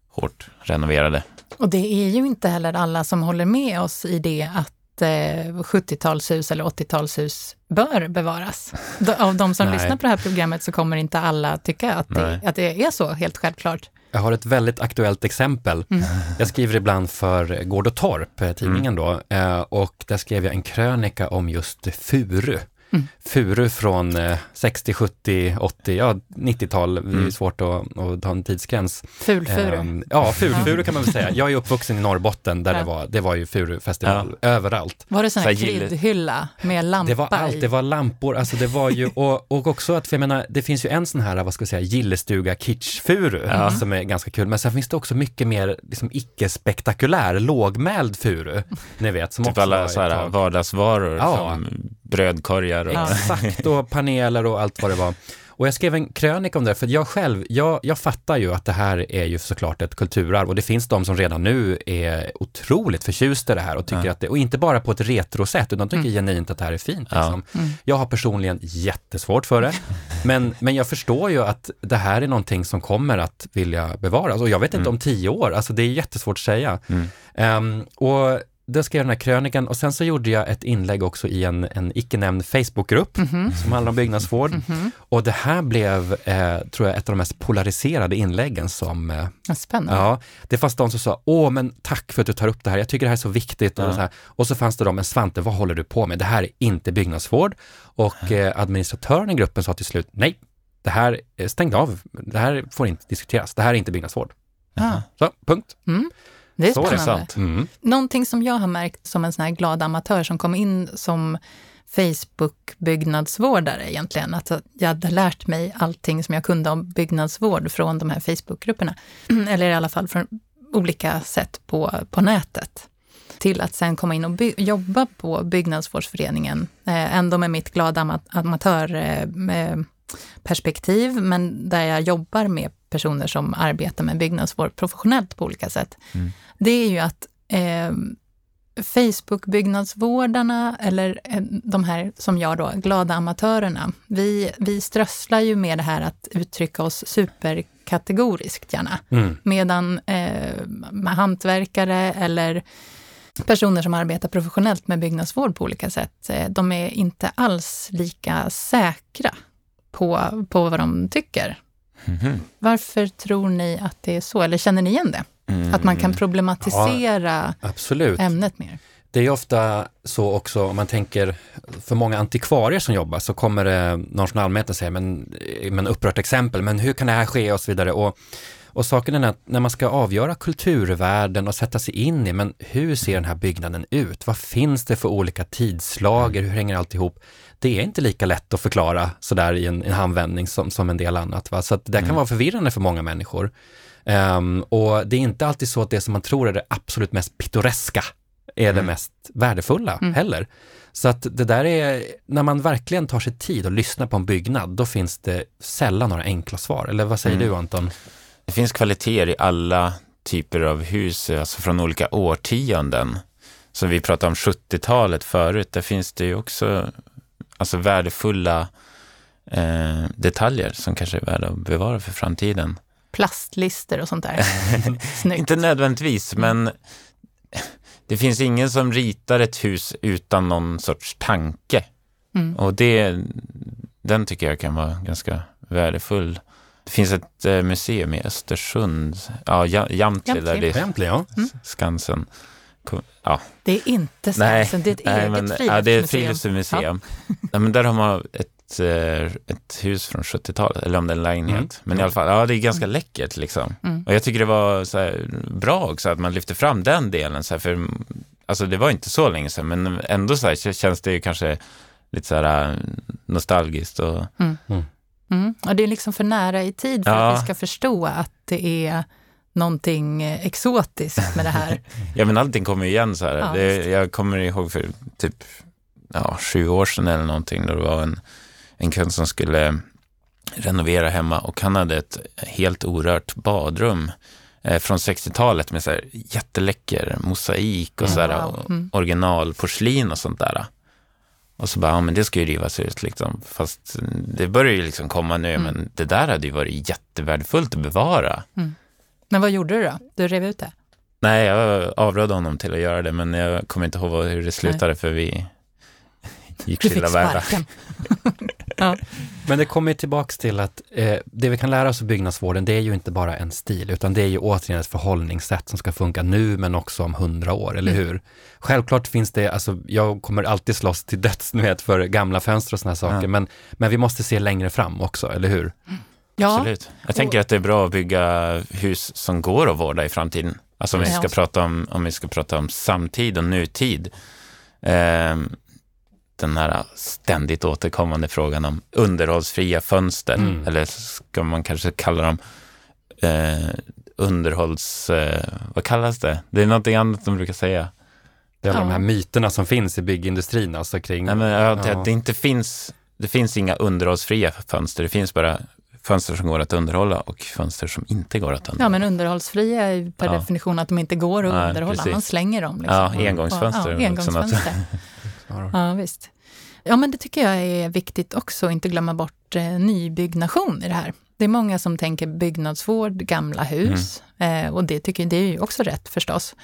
Speaker 4: hårt renoverade.
Speaker 2: Och det är ju inte heller alla som håller med oss i det att 70-talshus eller 80-talshus bör bevaras. Av de som lyssnar på det här programmet så kommer inte alla tycka att det, att det är så, helt självklart.
Speaker 3: Jag har ett väldigt aktuellt exempel. Mm. Jag skriver ibland för Gård och Torp, eh, tidningen mm. då, eh, och där skrev jag en krönika om just furu. Mm. Furu från 60, 70, 80, ja 90-tal. Det är mm. svårt att, att ta en tidsgräns.
Speaker 2: Fulfuru. Um,
Speaker 3: ja, fulfuru kan man väl säga. Jag är uppvuxen i Norrbotten där ja. det, var, det var ju furufestival ja. överallt.
Speaker 2: Var det sån här kryddhylla med lampa
Speaker 3: Det var allt, det var lampor, alltså det var ju, och, och också att, för jag menar, det finns ju en sån här, vad ska jag säga, gillestuga kitschfuru ja. som är ganska kul, men sen finns det också mycket mer liksom icke-spektakulär, lågmäld furu, ni vet. Som
Speaker 4: typ också alla så här vardagsvaror ja. som brödkorgar och...
Speaker 3: Exakt, och paneler och allt vad det var. Och jag skrev en krönika om det, för jag själv, jag, jag fattar ju att det här är ju såklart ett kulturarv och det finns de som redan nu är otroligt förtjusta i det här och tycker ja. att det, och inte bara på ett retrosätt, utan tycker mm. genuint att det här är fint. Liksom. Ja. Mm. Jag har personligen jättesvårt för det, men, men jag förstår ju att det här är någonting som kommer att vilja bevaras och jag vet inte mm. om tio år, alltså det är jättesvårt att säga. Um, och då skrev jag den här krönikan och sen så gjorde jag ett inlägg också i en, en icke nämnd Facebookgrupp mm -hmm. som handlar om byggnadsvård. Mm -hmm. Och det här blev, eh, tror jag, ett av de mest polariserade inläggen som...
Speaker 2: Eh, Spännande.
Speaker 3: Ja, det fanns de som sa, åh men tack för att du tar upp det här, jag tycker det här är så viktigt. Ja. Och, så här. och så fanns det de, men Svante, vad håller du på med? Det här är inte byggnadsvård. Och eh, administratören i gruppen sa till slut, nej, det här, stängde av, det här får inte diskuteras, det här är inte byggnadsvård.
Speaker 2: Ah.
Speaker 3: Så, punkt.
Speaker 2: Det är så spännande. Är mm. Någonting som jag har märkt som en sån här glad amatör som kom in som Facebook-byggnadsvårdare egentligen, att jag hade lärt mig allting som jag kunde om byggnadsvård från de här Facebook-grupperna. Eller i alla fall från olika sätt på, på nätet. Till att sen komma in och by- jobba på Byggnadsvårdsföreningen, eh, ändå med mitt glada amatörperspektiv, eh, men där jag jobbar med personer som arbetar med byggnadsvård professionellt på olika sätt. Mm det är ju att eh, Facebook-byggnadsvårdarna, eller eh, de här som jag då, glada amatörerna, vi, vi strösslar ju med det här att uttrycka oss superkategoriskt gärna. Mm. Medan eh, hantverkare eller personer som arbetar professionellt med byggnadsvård på olika sätt, eh, de är inte alls lika säkra på, på vad de tycker. Mm. Varför tror ni att det är så? Eller känner ni igen det? Mm. Att man kan problematisera ja, ämnet mer.
Speaker 3: Det är ofta så också, om man tänker, för många antikvarier som jobbar så kommer det någon från allmänheten säger, men, men upprört exempel, men hur kan det här ske och så vidare. Och, och saken är att när man ska avgöra kulturvärden och sätta sig in i, men hur ser den här byggnaden ut? Vad finns det för olika tidslager? Hur hänger allt ihop? Det är inte lika lätt att förklara sådär i en, en handvändning som, som en del annat. Va? Så att det kan mm. vara förvirrande för många människor. Um, och det är inte alltid så att det som man tror är det absolut mest pittoreska är mm. det mest värdefulla mm. heller. Så att det där är, när man verkligen tar sig tid att lyssna på en byggnad, då finns det sällan några enkla svar. Eller vad säger mm. du Anton?
Speaker 4: Det finns kvaliteter i alla typer av hus, alltså från olika årtionden. Som vi pratade om 70-talet förut, där finns det ju också alltså värdefulla eh, detaljer som kanske är värda att bevara för framtiden
Speaker 2: plastlister och sånt där.
Speaker 4: Inte nödvändigtvis, men det finns ingen som ritar ett hus utan någon sorts tanke. Mm. Och det, den tycker jag kan vara ganska värdefull. Det finns ett eh, museum i Östersund, ja, Jamtli, där det är ja. Mm. Skansen.
Speaker 2: Ja. Det är inte Skansen, det är ett nej, eget men, friluftsmuseum.
Speaker 4: Ja, det är ett friluftsmuseum. Ja. ja. men där har man ett Eh, ett, hus från 70-talet, eller om det är en lägenhet. Mm. Men i alla fall, ja det är ganska mm. läckert liksom. Mm. Och jag tycker det var så här, bra också att man lyfte fram den delen, så här, för alltså det var inte så länge sedan, men ändå så här, känns det ju kanske lite så här äh, nostalgiskt. Och,
Speaker 2: mm. Mm. och det är liksom för nära i tid för ja. att vi ska förstå att det är någonting exotiskt med det här.
Speaker 4: ja, men allting kommer igen så här. Ja, det, jag kommer ihåg för typ ja, sju år sedan eller någonting, då det var en en kund som skulle renovera hemma och han hade ett helt orört badrum eh, från 60-talet med så här jätteläcker mosaik och
Speaker 3: Mm.
Speaker 4: så här,
Speaker 2: Wow. Mm.
Speaker 4: originalporslin och sånt där. Och så bara, ja men det ska ju rivas ut liksom. Fast det börjar ju liksom komma nu,
Speaker 2: Mm.
Speaker 4: men det där hade ju varit jättevärdefullt att bevara.
Speaker 2: Men vad gjorde du då? Du rev ut det?
Speaker 4: Nej, jag avrådde honom till att göra det, men jag kommer inte ihåg hur det slutade för vi gick skilda vägar.
Speaker 2: sparken.
Speaker 3: Men det kommer ju tillbaks till att eh, det vi kan lära oss av byggnadsvården, det är ju inte bara en stil, utan det är ju återigen ett förhållningssätt som ska funka nu, men också om hundra år, eller hur? Självklart finns det, alltså jag kommer alltid slåss till döds, vet, för gamla fönster och sådana saker,
Speaker 4: Ja.
Speaker 3: men, men vi måste se längre fram också, eller hur?
Speaker 2: Ja,
Speaker 4: Absolut. Jag tänker att det är bra att bygga hus som går att vårda i framtiden. Alltså om vi ska,
Speaker 2: Ja.
Speaker 4: prata, om, om vi ska prata om samtid och nutid. Ehm, den här ständigt återkommande frågan om underhållsfria fönster,
Speaker 3: Mm.
Speaker 4: eller ska man kanske kalla dem eh, underhålls... Eh, vad kallas det? Det är någonting annat de brukar säga.
Speaker 3: Det är alla
Speaker 2: Ja.
Speaker 3: de här myterna som finns i byggindustrin, alltså kring...
Speaker 4: Nej, men, ja, det,
Speaker 3: Ja.
Speaker 4: det, inte finns, det finns inga underhållsfria fönster, det finns bara fönster som går att underhålla och fönster som inte går att underhålla.
Speaker 2: ja, men underhållsfria är ju per
Speaker 4: Ja.
Speaker 2: definition att de inte går att
Speaker 4: Nej,
Speaker 2: underhålla.
Speaker 4: precis.
Speaker 2: Man slänger dem. Liksom.
Speaker 4: Ja, engångsfönster.
Speaker 2: Ja, engångsfönster.
Speaker 3: Ja,
Speaker 2: Ja, visst. Ja, men det tycker jag är viktigt också, att inte glömma bort eh, nybyggnation i det här. Det är många som tänker byggnadsvård, gamla hus, eh, och det tycker det är ju också rätt förstås.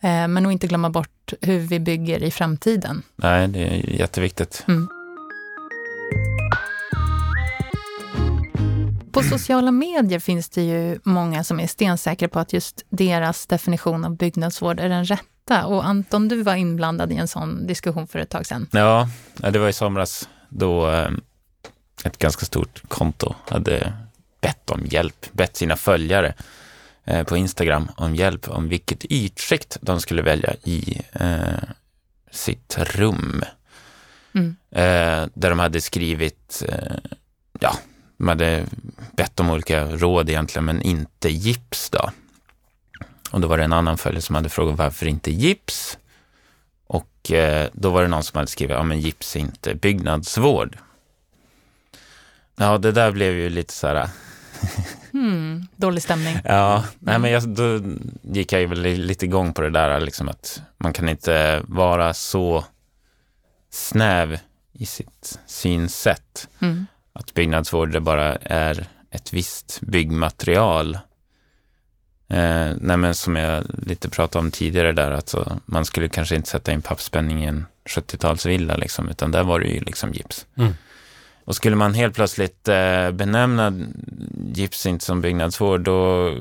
Speaker 2: Eh, men att inte glömma bort hur vi bygger i framtiden.
Speaker 4: Nej, det är jätteviktigt.
Speaker 2: På sociala medier finns det ju många som är stensäkra på att just deras definition av byggnadsvård är den rätta. Och Anton, du var inblandad i en sån diskussion för ett tag sedan.
Speaker 4: Ja, det var i somras då eh, ett ganska stort konto hade bett om hjälp, bett sina följare eh, på Instagram om hjälp om vilket ytskikt de skulle välja i eh, sitt rum.
Speaker 2: Mm.
Speaker 4: Eh, där de hade skrivit, eh, ja, de hade bett om olika råd egentligen, men inte gips då. Och då var det en annan följare som hade frågat varför inte gips? Och eh, då var det någon som hade skrivit, ja men gips är inte byggnadsvård. Ja, det där blev ju lite så här,
Speaker 2: Hmm, dålig stämning.
Speaker 4: ja, nej men jag, då gick jag väl lite igång på det där, liksom att man kan inte vara så snäv i sitt synsätt.
Speaker 2: Mm.
Speaker 4: Att byggnadsvård bara är ett visst byggmaterial. Eh, nej men som jag lite pratade om tidigare där, alltså, man skulle kanske inte sätta in pappspänning i en 70-talsvilla, liksom, utan där var det ju liksom gips.
Speaker 3: Mm.
Speaker 4: Och skulle man helt plötsligt eh, benämna gips inte som byggnadsvård, då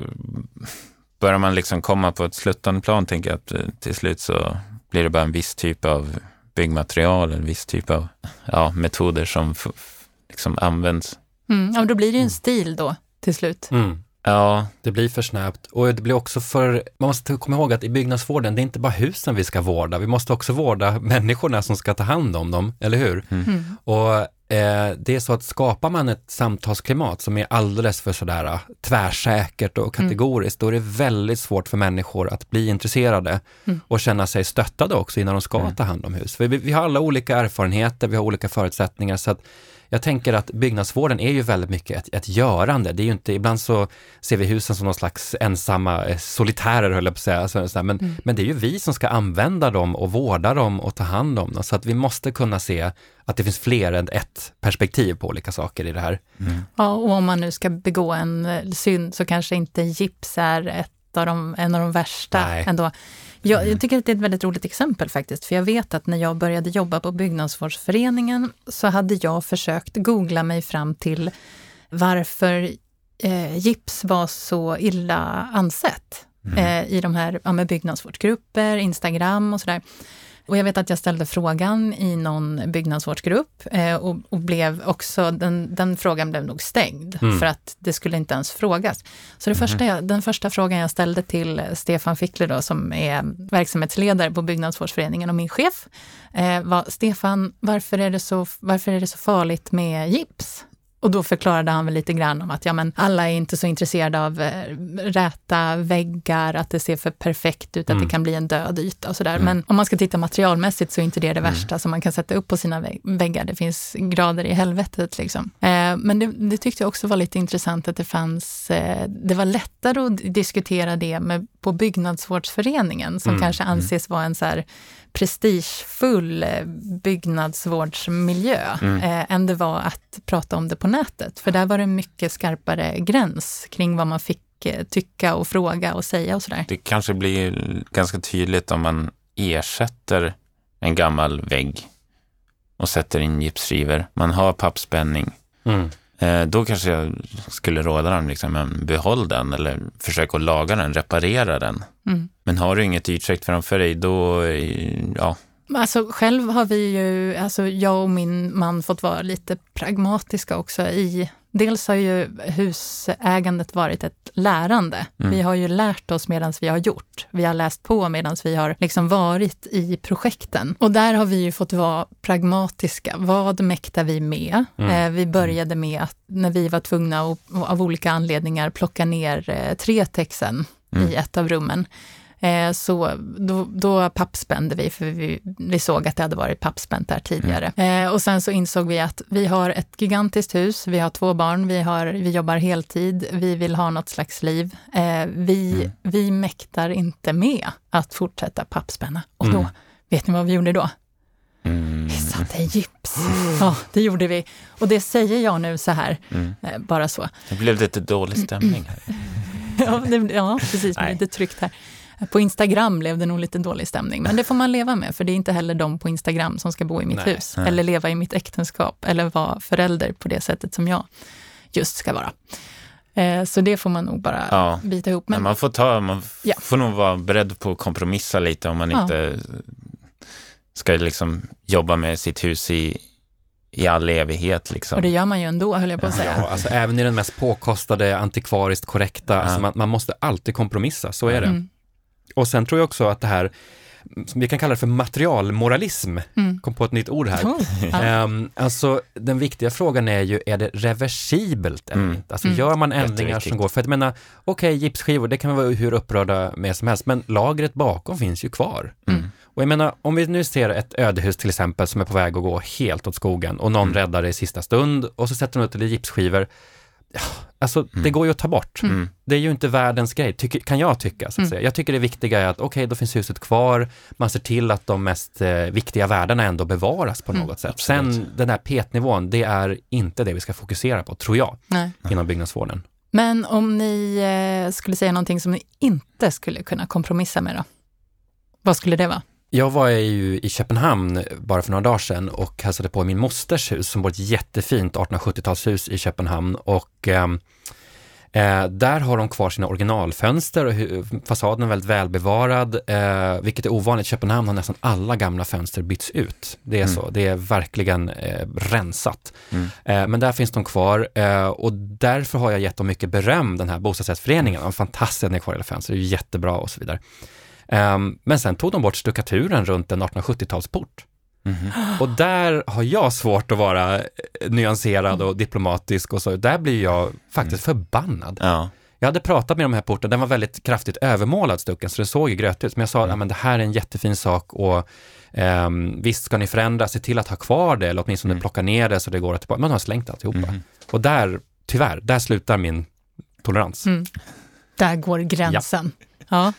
Speaker 4: börjar man liksom komma på ett sluttande plan, tänker jag, att eh, till slut så blir det bara en viss typ av byggmaterial, en viss typ av ja, metoder som liksom används.
Speaker 2: Mm. Ja, men då blir det ju en stil då till slut.
Speaker 3: Mm.
Speaker 4: Ja,
Speaker 3: Det blir för snävt och det blir också för, man måste komma ihåg att i byggnadsvården, det är inte bara husen vi ska vårda, vi måste också vårda människorna som ska ta hand om dem, eller hur?
Speaker 2: Mm.
Speaker 3: Och eh, det är så att skapar man ett samtalsklimat som är alldeles för sådär eh, tvärsäkert och kategoriskt, då är det väldigt svårt för människor att bli intresserade
Speaker 2: Mm.
Speaker 3: och känna sig stöttade också innan de ska
Speaker 4: Mm.
Speaker 3: ta hand om hus. För vi, vi har alla olika erfarenheter, vi har olika förutsättningar, så att jag tänker att byggnadsvården är ju väldigt mycket ett, ett görande. Det är ju inte, ibland så ser vi husen som någon slags ensamma eh, solitärer, höll jag på att säga. Så, så, men,
Speaker 2: Mm.
Speaker 3: men det är ju vi som ska använda dem och vårda dem och ta hand om dem. Så att vi måste kunna se att det finns fler än ett perspektiv på olika saker i det här.
Speaker 2: Ja, och om man nu ska begå en eh, synd så kanske inte gips är ett av de, en av de värsta
Speaker 3: Nej.
Speaker 2: ändå. Jag, jag tycker att det är ett väldigt roligt exempel faktiskt, för jag vet att när jag började jobba på Byggnadsvårdsföreningen så hade jag försökt googla mig fram till varför eh, gips var så illa ansett eh, i de här ja, med byggnadsvårdsgrupper, Instagram och sådär. Och jag vet att jag ställde frågan i någon byggnadsvårdsgrupp eh, och, och blev också, den, den frågan blev nog stängd
Speaker 3: Mm.
Speaker 2: för att det skulle inte ens frågas. Så det första jag, den första frågan jag ställde till Stefan Fickler då, som är verksamhetsledare på Byggnadsvårdsföreningen och min chef, eh, var Stefan, varför är, det så, varför är det så farligt med gips? Och då förklarade han väl lite grann om att ja, men alla är inte så intresserade av eh, räta väggar, att det ser för perfekt ut, att
Speaker 3: Mm.
Speaker 2: det kan bli en död yta och sådär.
Speaker 4: Mm.
Speaker 2: Men om man ska titta materialmässigt så är inte det det
Speaker 4: Mm.
Speaker 2: värsta som man kan sätta upp på sina väg- väggar. Det finns grader i helvetet liksom. Eh, Eh, men det, det, tyckte jag också var lite intressant att det fanns, eh, det var lättare att diskutera det med, på byggnadsvårdsföreningen som mm. kanske mm. anses vara en så här prestigefull eh, byggnadsvårdsmiljö mm. eh, än det var att prata om det på nätet. För där var det mycket skarpare gräns kring vad man fick eh, tycka och fråga och säga och sådär.
Speaker 4: Det kanske blir ganska tydligt om man ersätter en gammal vägg och sätter in gipsskivor. Man har pappspänning. Mm. Eh, då kanske jag skulle råda dem, liksom, behåll den eller försök att laga den, reparera den. Mm. Men har du inget ytskikt framför dig, då, ja.
Speaker 2: Alltså själv har vi ju, alltså jag och min man fått vara lite pragmatiska också i Dels har ju husägandet varit ett lärande. Mm. Vi har ju lärt oss medan vi har gjort. Vi har läst på medan vi har liksom varit i projekten. Och där har vi ju fått vara pragmatiska. Vad mäktar vi med? Mm. Eh, vi började med att när vi var tvungna att av olika anledningar plocka ner eh, tre texten mm. i ett av rummen så då, då pappspände vi, för vi, vi såg att det hade varit pappspänt där tidigare. Mm. Eh, och sen så insåg vi att vi har ett gigantiskt hus, vi har två barn, vi, har, vi jobbar heltid, vi vill ha något slags liv. Eh, vi, mm. vi mäktar inte med att fortsätta pappspänna. Och då, mm. vet ni vad vi gjorde då? Mm. Vi satte gips. Ja, det gjorde vi. Och det säger jag nu så här, mm. bara så.
Speaker 4: Det blev lite dålig stämning här.
Speaker 2: ja, det, ja, precis. Lite tryckt här. På Instagram blev det nog lite dålig stämning, men det får man leva med, för det är inte heller de på Instagram som ska bo i mitt nej, hus, nej. eller leva i mitt äktenskap, eller vara förälder på det sättet som jag just ska vara. Eh, så det får man nog bara ja. bita ihop.
Speaker 4: Men, man får, ta, man ja. får nog vara beredd på att kompromissa lite om man ja. inte ska liksom jobba med sitt hus i, i all evighet. Liksom.
Speaker 2: Och det gör man ju ändå, höll jag på att säga.
Speaker 3: Ja, alltså, även i den mest påkostade, antikvariskt korrekta, ja. alltså, man, man, måste alltid kompromissa, så är det. Mm. Och sen tror jag också att det här, som vi kan kalla det för materialmoralism, mm. kom på ett nytt ord här. Oh, um, alltså den viktiga frågan är ju, är det reversibelt eller mm. inte? Alltså mm. gör man ändringar som går, för att jag menar, okej, okay, gipsskivor, det kan vi vara hur upprörda med som helst, men lagret bakom finns ju kvar. Mm. Och jag menar, om vi nu ser ett ödehus till exempel som är på väg att gå helt åt skogen och någon mm. räddar det i sista stund och så sätter de ut det i gipsskivor Alltså, mm. det går ju att ta bort. Mm. Det är ju inte världens grej, tycker, kan jag tycka. Så att mm. säga. Jag tycker det viktiga är att, okej, okay, då finns huset kvar, man ser till att de mest eh, viktiga värdena ändå bevaras på mm. något sätt. Absolut. Sen den här petnivån, det är inte det vi ska fokusera på, tror jag, Nej. inom byggnadsvården.
Speaker 2: Men om ni eh, skulle säga någonting som ni inte skulle kunna kompromissa med då? Vad skulle det vara?
Speaker 3: Jag var ju i Köpenhamn bara för några dagar sedan och hälsade på min mosters hus som var ett jättefint 1870-talshus i Köpenhamn och ehm, eh, där har de kvar sina originalfönster och fasaden är väldigt välbevarad, eh, vilket är ovanligt. Köpenhamn har nästan alla gamla fönster bytts ut. Det är mm. så, det är verkligen eh, rensat. Mm. Eh, men där finns de kvar eh, och därför har jag gett dem mycket beröm, den här bostadsrättsföreningen. De har fantastiska kvar alla fönster, det är jättebra och så vidare. Um, men sen tog de bort stuckaturen runt en 1870-talsport. Mm. Och där har jag svårt att vara eh, nyanserad och diplomatisk och så. Där blir jag faktiskt mm. förbannad. Ja. Jag hade pratat med de här porten, den var väldigt kraftigt övermålad stucken, så det såg ju grötigt ut. Men jag sa, mm. att det här är en jättefin sak och um, visst ska ni förändra, se till att ha kvar det eller åtminstone mm. plocka ner det så det går att tillbaka. Man har slängt alltihopa. Mm. Och där, tyvärr, där slutar min tolerans. Mm.
Speaker 2: Där går gränsen. Ja. ja.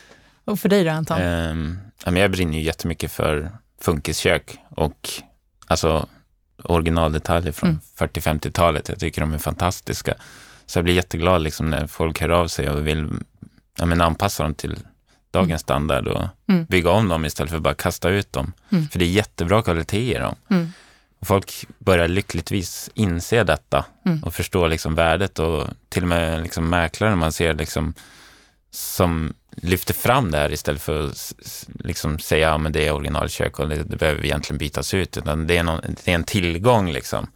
Speaker 2: Och för dig då Anton?
Speaker 4: Um, jag brinner ju jättemycket för funkiskök och alltså originaldetaljer från mm. 40-50-talet. Jag tycker de är fantastiska. Så jag blir jätteglad liksom när folk hör av sig och vill ja, men anpassa dem till dagens mm. standard och mm. bygga om dem istället för att bara kasta ut dem. Mm. För det är jättebra kvalitet i dem. Mm. Och folk börjar lyckligtvis inse detta mm. och förstå liksom värdet och till och med liksom mäklare man ser liksom som lyfter fram det här istället för att liksom säga att ja, det är originalkök och det, det behöver egentligen bytas ut. Utan det är, någon, det är en tillgång. Liksom.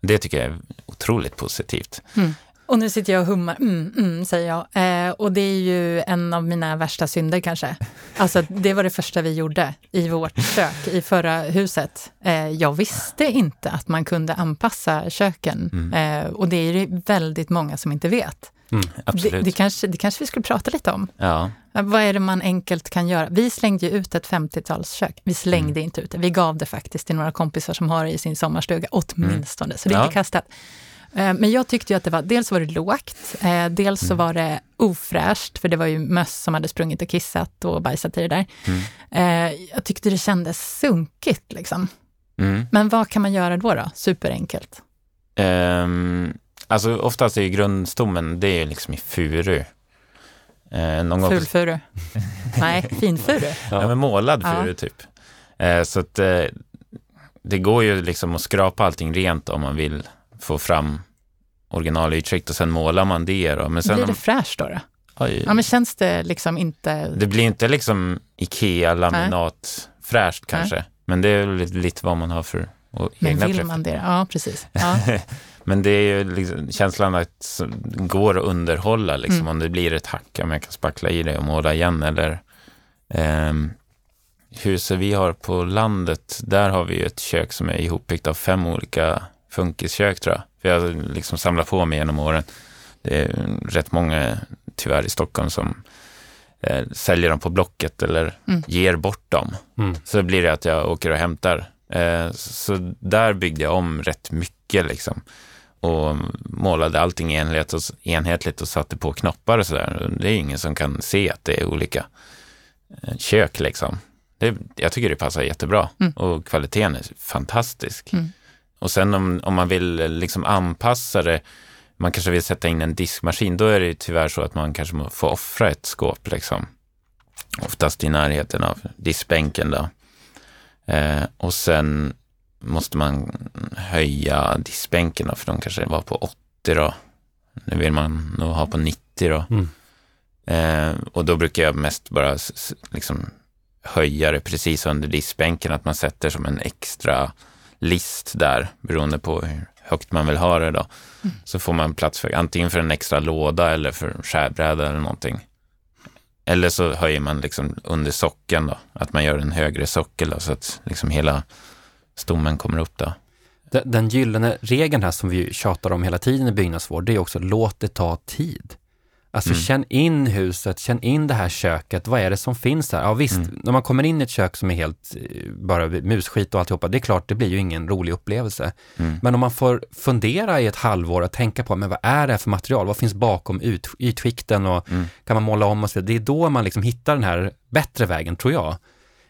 Speaker 4: Det tycker jag är otroligt positivt.
Speaker 2: Mm. Och nu sitter jag och hummar, mm, mm, säger jag. Eh, och det är ju en av mina värsta synder kanske. Alltså det var det första vi gjorde i vårt kök i förra huset. Eh, jag visste inte att man kunde anpassa köken. Mm. Eh, och det är det väldigt många som inte vet. Mm, det, det, kanske, det kanske vi skulle prata lite om. Ja. Vad är det man enkelt kan göra? Vi slängde ju ut ett 50-talskök. Vi slängde mm. inte ut det. Vi gav det faktiskt till några kompisar som har det i sin sommarstuga, åtminstone. Mm. Så det är ja. inte kastat. Eh, Men jag tyckte ju att det var, dels var det lågt, eh, dels så var det ofräscht, för det var ju möss som hade sprungit och kissat och bajsat i det där. Eh, Jag tyckte det kändes sunkigt liksom.
Speaker 4: Mm.
Speaker 2: Men vad kan man göra då? då? Superenkelt.
Speaker 4: Ehm, alltså oftast är ju grundstommen, det är ju liksom i furu. Eh, någon gång på-
Speaker 2: Fulfuru. Nej, finfuru.
Speaker 4: Ja, men målad
Speaker 2: Ja.
Speaker 4: furu typ. Eh, så att eh, det går ju liksom att skrapa allting rent om man vill få fram originalytskikt och sen målar man det då. Men sen
Speaker 2: Blir det
Speaker 4: om,
Speaker 2: fräscht då? då?
Speaker 4: oj,
Speaker 2: Ja, men känns det liksom inte...
Speaker 4: det blir inte liksom Ikea-laminat fräscht kanske. Men det är lite, lite vad man har för och
Speaker 2: Men
Speaker 4: egna
Speaker 2: vill
Speaker 4: prefer-
Speaker 2: man det? Ja, precis. Ja.
Speaker 4: Men det är ju liksom känslan att det går att underhålla liksom,
Speaker 2: Mm.
Speaker 4: om det blir ett hack, om jag kan spackla i det och måla igen eller ehm, huset vi har på landet, där har vi ju ett kök som är ihopbyggt av fem olika funkiskök tror jag. För jag har liksom samlat på mig genom åren. Det är rätt många tyvärr i Stockholm som eh, säljer dem på Blocket eller
Speaker 2: Mm.
Speaker 4: ger bort dem.
Speaker 3: Mm.
Speaker 4: Så blir det att jag åker och hämtar. Eh, så där byggde jag om rätt mycket liksom. Och målade allting enhetligt och, enhetligt och satte på knoppar och sådär. Det är ingen som kan se att det är olika eh, kök liksom. Det, jag tycker det passar jättebra
Speaker 2: Mm.
Speaker 4: och kvaliteten är fantastisk.
Speaker 2: Mm.
Speaker 4: Och sen om, om man vill eh, liksom anpassa det, man kanske vill sätta in en diskmaskin, då är det tyvärr så att man kanske får offra ett skåp liksom. Oftast i närheten av diskbänken då. Eh, och sen måste man höja diskbänken då, för de kanske var på 80 då. Nu vill man nog ha på 90 då.
Speaker 3: Mm.
Speaker 4: Eh, och då brukar jag mest bara liksom höja det precis under diskbänken, att man sätter som en extra list där, beroende på hur högt man vill ha det då. Så får man plats för antingen för en extra låda eller för skärbräda eller någonting. Eller så höjer man liksom under sockeln då, att man gör en högre sockel då, så att liksom hela stommen kommer upp då.
Speaker 3: Den, gyllene regeln här som vi tjatar om hela tiden i byggnadsvård, det är också låt det ta tid. Alltså
Speaker 4: Mm.
Speaker 3: känn in huset, känn in det här köket, vad är det som finns där? Ja visst,
Speaker 4: Mm.
Speaker 3: när man kommer in i ett kök som är helt eh, bara musskit och alltihopa, det är klart, det blir ju ingen rolig upplevelse.
Speaker 4: Mm.
Speaker 3: Men om man får fundera i ett halvår och tänka på, men vad är det här för material? Vad finns bakom ut, ytskikten och
Speaker 4: Mm.
Speaker 3: kan man måla om och så vidare? Det är då man liksom hittar den här bättre vägen, tror jag,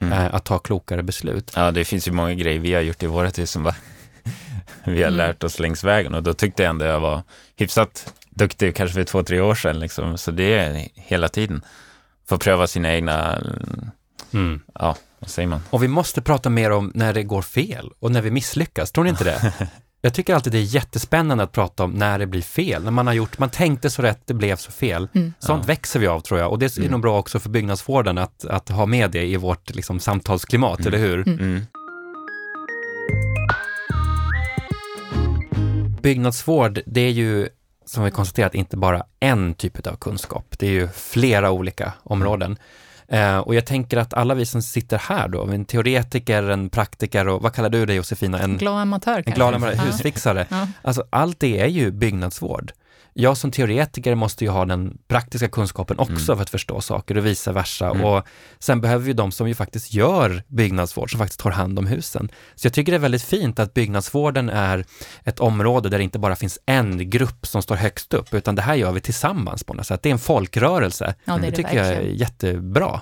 Speaker 4: Mm.
Speaker 3: eh, att ta klokare beslut.
Speaker 4: Ja, det finns ju många grejer vi har gjort i vårt hus som bara vi har
Speaker 2: Mm.
Speaker 4: lärt oss längs vägen och då tyckte jag ändå jag var hyfsat duktig, kanske för två, tre år sedan liksom. Så det är hela tiden. Få pröva sina egna,
Speaker 3: Mm.
Speaker 4: ja, vad säger man?
Speaker 3: Och vi måste prata mer om när det går fel och när vi misslyckas, tror ni inte det? Jag tycker alltid det är jättespännande att prata om när det blir fel, när man har gjort, man tänkte så rätt, det blev så fel.
Speaker 2: Mm.
Speaker 3: Sånt
Speaker 4: Ja.
Speaker 3: växer vi av tror jag och det är
Speaker 4: Mm.
Speaker 3: nog bra också för byggnadsvården att, att ha med det i vårt liksom, samtalsklimat,
Speaker 4: Mm.
Speaker 3: eller hur?
Speaker 2: Mm.
Speaker 4: Mm.
Speaker 3: Byggnadsvård, det är ju som vi konstaterat inte bara en typ av kunskap, det är ju flera olika områden. Eh, och jag tänker att alla vi som sitter här då, en teoretiker, en praktiker och vad kallar du dig Josefina? En,
Speaker 2: Glad amatör
Speaker 3: en glad amatör, husfixare.
Speaker 2: Ja.
Speaker 3: Alltså allt det är ju byggnadsvård. Jag som teoretiker måste ju ha den praktiska kunskapen också
Speaker 4: Mm.
Speaker 3: för att förstå saker och vice versa.
Speaker 4: Mm.
Speaker 3: Och sen behöver vi de som ju faktiskt gör byggnadsvård, som faktiskt tar hand om husen. Så jag tycker det är väldigt fint att byggnadsvården är ett område där det inte bara finns en grupp som står högst upp, utan det här gör vi tillsammans på något sätt. Det är en folkrörelse.
Speaker 2: Ja, det
Speaker 3: det tycker jag är jättebra.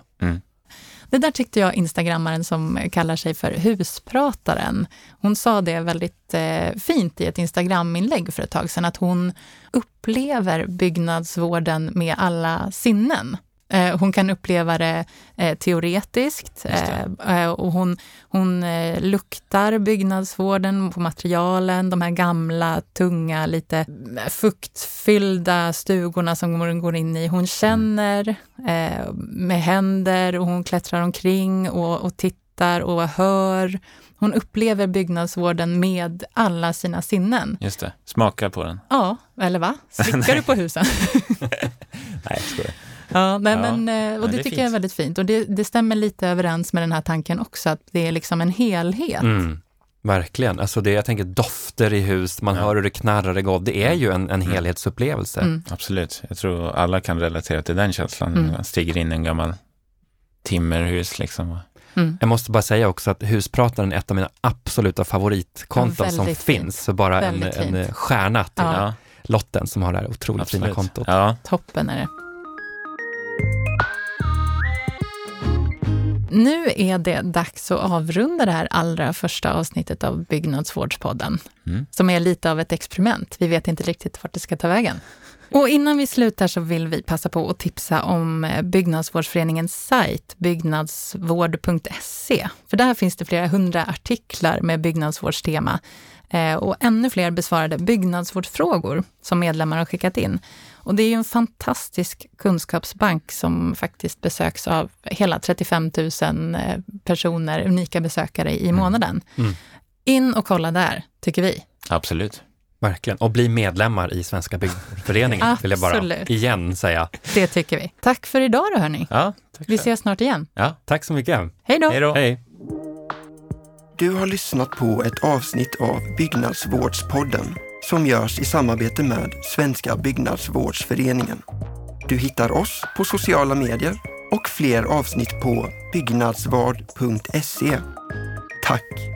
Speaker 2: Det där tyckte jag instagrammaren som kallar sig för husprataren, hon sa det väldigt eh, fint i ett instagraminlägg för ett tag sedan, att hon upplever byggnadsvården med alla sinnen. Eh, hon kan uppleva det eh, teoretiskt
Speaker 4: Just
Speaker 2: eh, och hon, hon luktar byggnadsvården på materialen, de här gamla, tunga, lite fuktfyllda stugorna som hon går in i. Hon känner eh, med händer och hon klättrar omkring och, och tittar och hör. Hon upplever byggnadsvården med alla sina sinnen.
Speaker 4: Just det, smaka på den.
Speaker 2: Ja, eller va? Slickar du på husen?
Speaker 4: Nej, jag skojar.
Speaker 2: Ja, nej,
Speaker 4: Ja,
Speaker 2: men, eh, och det,
Speaker 4: det
Speaker 2: tycker jag är
Speaker 4: fint.
Speaker 2: väldigt fint. Och det, det stämmer lite överens med den här tanken också, att det är liksom en helhet.
Speaker 3: Mm. Verkligen, alltså det, jag tänker dofter i hus, man
Speaker 4: Ja.
Speaker 3: hör hur det knarrar i golv, det är ju en, en
Speaker 4: Mm.
Speaker 3: helhetsupplevelse.
Speaker 2: Mm.
Speaker 4: Absolut, jag tror alla kan relatera till den känslan
Speaker 2: Mm.
Speaker 4: man stiger in i en gammal timmerhus liksom.
Speaker 2: Mm.
Speaker 3: Jag måste bara säga också att Husprataren är ett av mina absoluta favoritkonton
Speaker 2: Ja,
Speaker 3: som
Speaker 2: väldigt
Speaker 3: finns.
Speaker 2: fint.
Speaker 3: Så bara en,
Speaker 2: Väldigt
Speaker 3: en
Speaker 2: fint.
Speaker 3: stjärna till
Speaker 2: Ja.
Speaker 3: Lotten som har det här otroligt fina
Speaker 4: Absolut.
Speaker 3: kontot.
Speaker 4: Ja,
Speaker 2: Toppen är det. Nu är det dags att avrunda det här allra första avsnittet av Byggnadsvårdspodden,
Speaker 4: Mm.
Speaker 2: som är lite av ett experiment. Vi vet inte riktigt vart det ska ta vägen. Och innan vi slutar så vill vi passa på att tipsa om eh, Byggnadsvårdsföreningens sajt, byggnadsvård.se. För där finns det flera hundra artiklar med byggnadsvårdstema eh, och ännu fler besvarade byggnadsvårdsfrågor som medlemmar har skickat in. Och det är ju en fantastisk kunskapsbank som faktiskt besöks av hela 35 000 eh, personer, unika besökare i månaden.
Speaker 3: Mm.
Speaker 2: In och kolla där, tycker vi.
Speaker 4: absolut.
Speaker 3: Verkligen. Och bli medlemmar i Svenska Byggföreningen, vill jag bara
Speaker 2: Absolut.
Speaker 3: igen säga.
Speaker 2: Det tycker vi. Tack för idag då hörni.
Speaker 4: Ja, tack
Speaker 2: Vi ses snart igen.
Speaker 4: Ja,
Speaker 3: Tack så mycket.
Speaker 2: Hej då!
Speaker 4: hej då.
Speaker 3: Hej.
Speaker 1: Du har lyssnat på ett avsnitt av Byggnadsvårdspodden som görs i samarbete med Svenska Byggnadsvårdsföreningen. Du hittar oss på sociala medier och fler avsnitt på byggnadsvard.se. Tack!